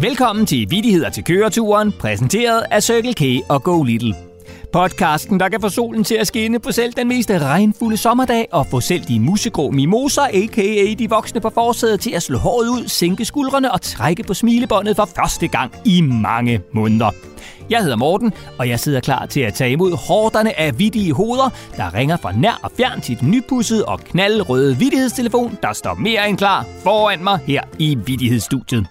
Velkommen til Vidigheder til køreturen, præsenteret af Circle K og Go Little. Podcasten, der kan få solen til at skinne på selv den mest regnfulde sommerdag og få selv de musegrå mimoser, a.k.a. de voksne på forsædet, til at slå håret ud, sænke skuldrene og trække på smilebåndet for første gang i mange måneder. Jeg hedder Morten, og jeg sidder klar til at tage imod hårderne af vittige hoveder, der ringer fra nær og fjern til den nypudsede og knaldrøde vittighedstelefon, der står mere end klar foran mig her i vittighedsstudiet.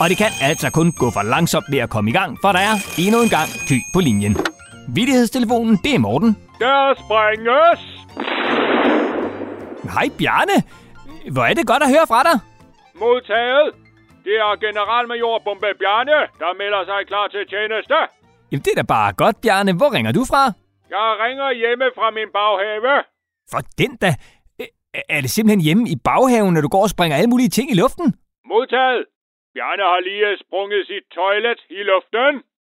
Og det kan altså kun gå for langsomt med at komme i gang, for der er endnu en gang kø på linjen. Vittighedstelefonen, det er Morten. Der springes! Hej Bjarne. Hvor er det godt at høre fra dig. Modtaget. Det er generalmajor Bombe Bjarne, der melder sig klar til tjeneste. Jamen det er da bare godt, Bjarne. Hvor ringer du fra? Jeg ringer hjemme fra min baghave. For den da. Er det simpelthen hjemme i baghaven, når du går og springer alle mulige ting i luften? Modtaget. Bjarne har lige sprunget sit toilet i luften.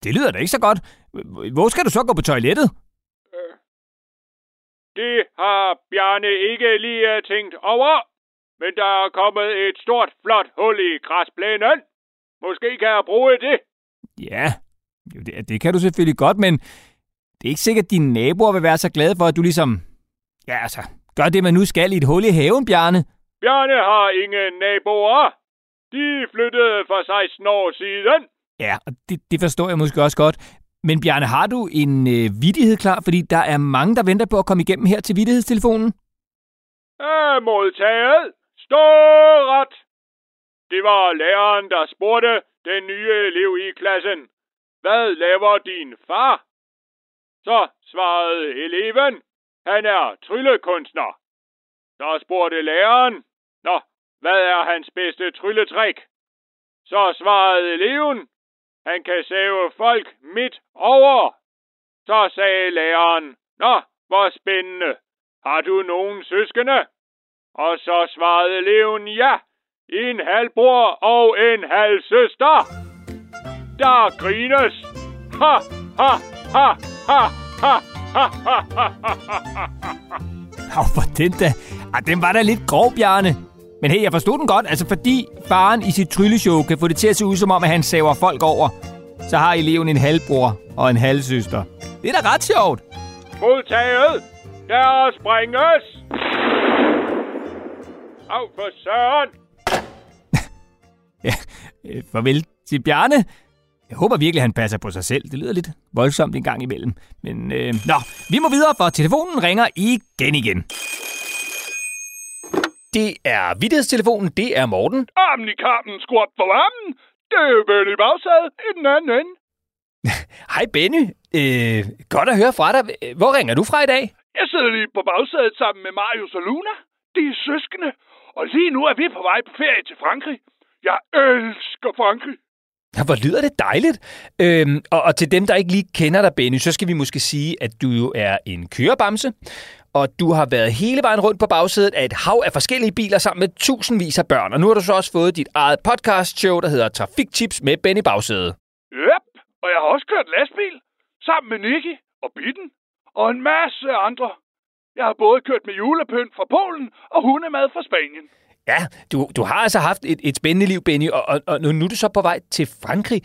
Det lyder da ikke så godt. Hvor skal du så gå på toilettet? Det har Bjarne ikke lige tænkt over. Men der er kommet et stort, flot hul i græsplænen. Måske kan jeg bruge det. Ja, det, det kan du selvfølgelig godt, men det er ikke sikkert, at dine naboer vil være så glade for, at du ligesom... Ja, altså, gør det, man nu skal i et hul i haven, Bjarne. Bjarne har ingen naboer. De flyttede for 16 år siden. Ja, og det, det forstår jeg måske også godt. Men Bjarne, har du en øh, vidighed klar? Fordi der er mange, der venter på at komme igennem her til vidighedstelefonen. Er modtaget. Stå ret. Det var læreren, der spurgte den nye elev i klassen. Hvad laver din far? Så svarede eleven. Han er tryllekunstner. Så spurgte læreren. Nå, hvad er hans bedste trylletrik? Så svarede eleven. Han kan save folk midt over. Så sagde læreren. Nå, hvor spændende. Har du nogen søskende? Og så svarede eleven ja. En halvbror og en halv søster. Der grines. Ha, ha, ha, ha, ha, ha, ha, ha, ha, ha, ha. Den da. Ah, den var da lidt grov, Bjarne. Men hey, jeg forstod den godt. Altså, fordi faren i sit trylleshow kan få det til at se ud som om, at han saver folk over, så har eleven en halvbror og en halvsøster. Det er da ret sjovt. Modtaget. Der springes. Af for søren. Ja, øh, farvel til Bjarne. Jeg håber virkelig, han passer på sig selv. Det lyder lidt voldsomt en gang imellem. Men øh, nå, vi må videre, for telefonen ringer igen igen. Det er vidtighedstelefonen. Det er Morten. Armen i karmen, skru op for varmen. Det er Benny Bagsad i den anden ende. Hej Benny. Øh, godt at høre fra dig. Hvor ringer du fra i dag? Jeg sidder lige på bagsædet sammen med Marius og Luna. De er søskende. Og lige nu er vi på vej på ferie til Frankrig. Jeg elsker Frankrig. Ja, hvor lyder det dejligt. Øhm, og, og til dem, der ikke lige kender dig, Benny, så skal vi måske sige, at du jo er en kørebamse, og du har været hele vejen rundt på bagsædet af et hav af forskellige biler sammen med tusindvis af børn. Og nu har du så også fået dit eget podcast-show, der hedder Trafiktips med Benny Bagsæde. Yep, og jeg har også kørt lastbil sammen med Nicky og Bitten og en masse andre. Jeg har både kørt med julepynt fra Polen og hundemad fra Spanien. Ja, du, du har altså haft et, et spændende liv, Benny, og, og, og nu, nu er du så på vej til Frankrig.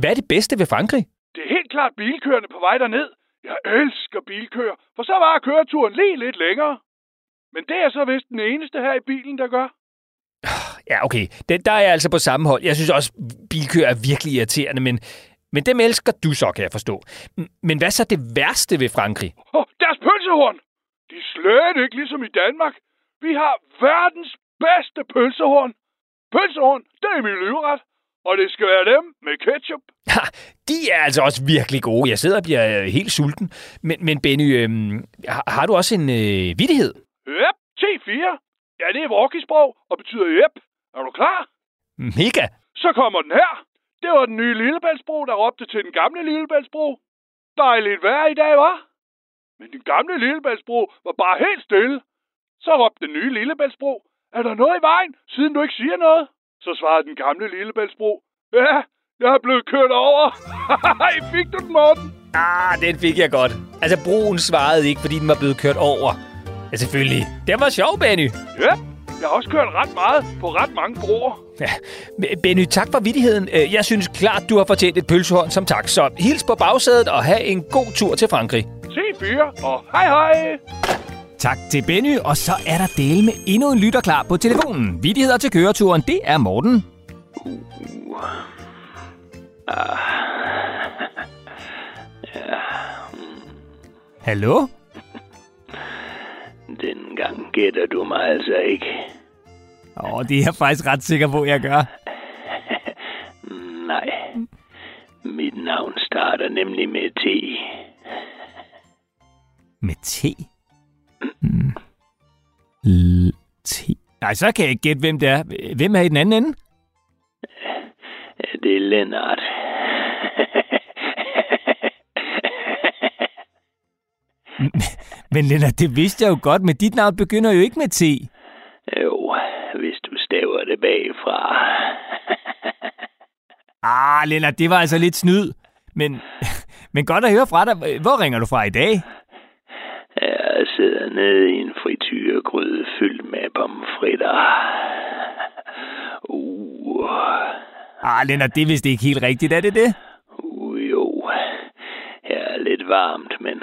Hvad er det bedste ved Frankrig? Det er helt klart bilkørende på vej derned. Jeg elsker bilkører, for så var køreturen lige lidt længere. Men det er så vist den eneste her i bilen, der gør. Ja, okay. Den, der er jeg altså på samme hold. Jeg synes også, bilkører er virkelig irriterende, men, men dem elsker du så, kan jeg forstå. Men hvad så det værste ved Frankrig? Oh, deres pølsehorn! De er slet ikke ligesom i Danmark. Vi har verdens bedste pølsehorn. Pølsehorn, det er min livret. Og det skal være dem med ketchup. Ha, de er altså også virkelig gode. Jeg sidder og bliver øh, helt sulten. Men, men Benny, øhm, har, har du også en øh, vittighed? Yep, T4. Ja, det er walkie-sprog og betyder yep. Er du klar? Mega! Så kommer den her. Det var den nye Lillebæltsbro, der råbte til den gamle Lillebæltsbro. Dejligt vejr i dag, var? Men den gamle Lillebæltsbro var bare helt stille. Så råbte den nye Lillebæltsbro. Er der noget i vejen, siden du ikke siger noget? Så svarede den gamle Lillebæltsbro. Ja, jeg er blevet kørt over. Fik du den, Morten? Ah, den fik jeg godt. Altså, broen svarede ikke, fordi den var blevet kørt over. Ja, selvfølgelig. Det var sjov, Benny. Ja, jeg har også kørt ret meget på ret mange broer. Ja, Benny, tak for vidtigheden. Øh, jeg synes klart, du har fortjent et pølsehorn som tak. Så hils på bagsædet og have en god tur til Frankrig. Se fyre, og hej hej! Tak til Benny, og så er der del med endnu en lytter klar på telefonen. Vidigheder til køreturen, det er Morten. Uh. Ah. ja. Hallo? Den gang gætter du mig altså ikke. Åh, det er jeg faktisk ret sikker på, jeg gør. Nej. Mit navn starter nemlig med T. Med T? T. Nej, så kan jeg ikke gætte, hvem det er. Hvem er i den anden ende? Det er Lennart. Men Lennart, det vidste jeg jo godt, men dit navn begynder jo ikke med T. Jo, hvis du staver det bagfra. ah, Lennart, det var altså lidt snyd. Men, men godt at høre fra dig. Hvor ringer du fra i dag? Jeg sidder nede i en frityregryde fyldt med pomfritter. Uh. Ah, Lennart, det er vist ikke helt rigtigt, er det det? Uh, jo. Her er lidt varmt, men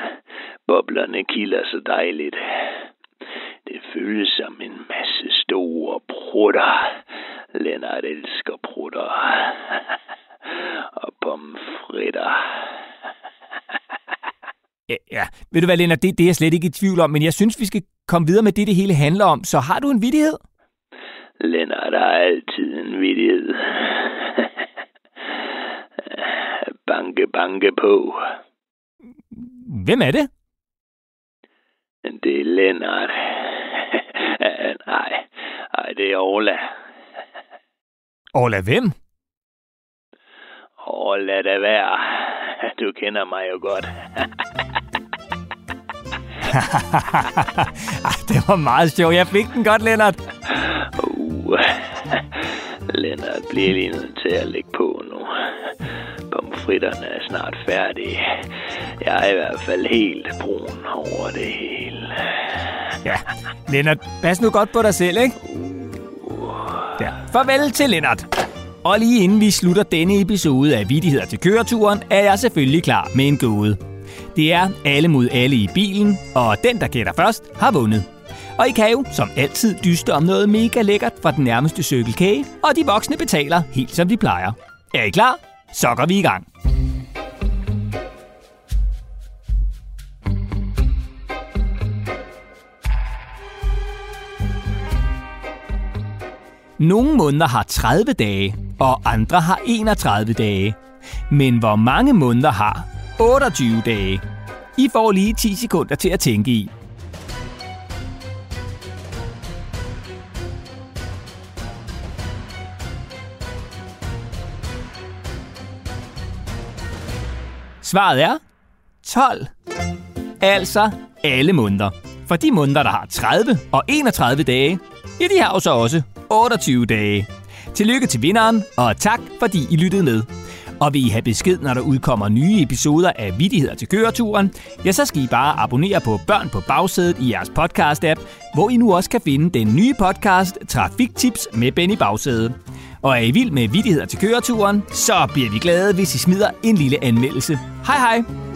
boblerne kilder så dejligt. Det føles som en masse store prutter. Lennart elsker prutter. Og pomfritter. Ja, ja. Ved du hvad, Lennart, det, det er jeg slet ikke i tvivl om, men jeg synes, vi skal komme videre med det, det hele handler om. Så har du en vidighed? Lennart har altid en vidighed. banke, banke på. Hvem er det? Det er Lennart. nej, nej, det er Orla. Orla hvem? Orla det være. Du kender mig jo godt. Det var meget sjovt. Jeg fik den godt, Lennart. Uh, Lennart bliver lige nødt til at lægge på nu. Pomfritterne er snart færdige. Jeg er i hvert fald helt brun over det hele. Ja, Lennart, pas nu godt på dig selv, ikke? Ja. Farvel til Lennart. Og lige inden vi slutter denne episode af Vidigheder til køreturen, er jeg selvfølgelig klar med en gåde. Det er alle mod alle i bilen, og den, der gætter først, har vundet. Og I kan jo, som altid, dyste om noget mega lækkert fra den nærmeste cykelkage, og de voksne betaler helt som de plejer. Er I klar? Så går vi i gang. Nogle måneder har 30 dage, og andre har 31 dage. Men hvor mange måneder har 28 dage? I får lige 10 sekunder til at tænke i. Svaret er 12. Altså alle måneder. For de måneder, der har 30 og 31 dage, ja, de har jo så også 28 dage. Tillykke til vinderen, og tak fordi I lyttede med. Og vil I have besked, når der udkommer nye episoder af Vittigheder til køreturen, ja, så skal I bare abonnere på Børn på bagsædet i jeres podcast-app, hvor I nu også kan finde den nye podcast Trafiktips med Benny Bagsæde. Og er I vild med Vittigheder til køreturen, så bliver vi glade, hvis I smider en lille anmeldelse. Hej hej!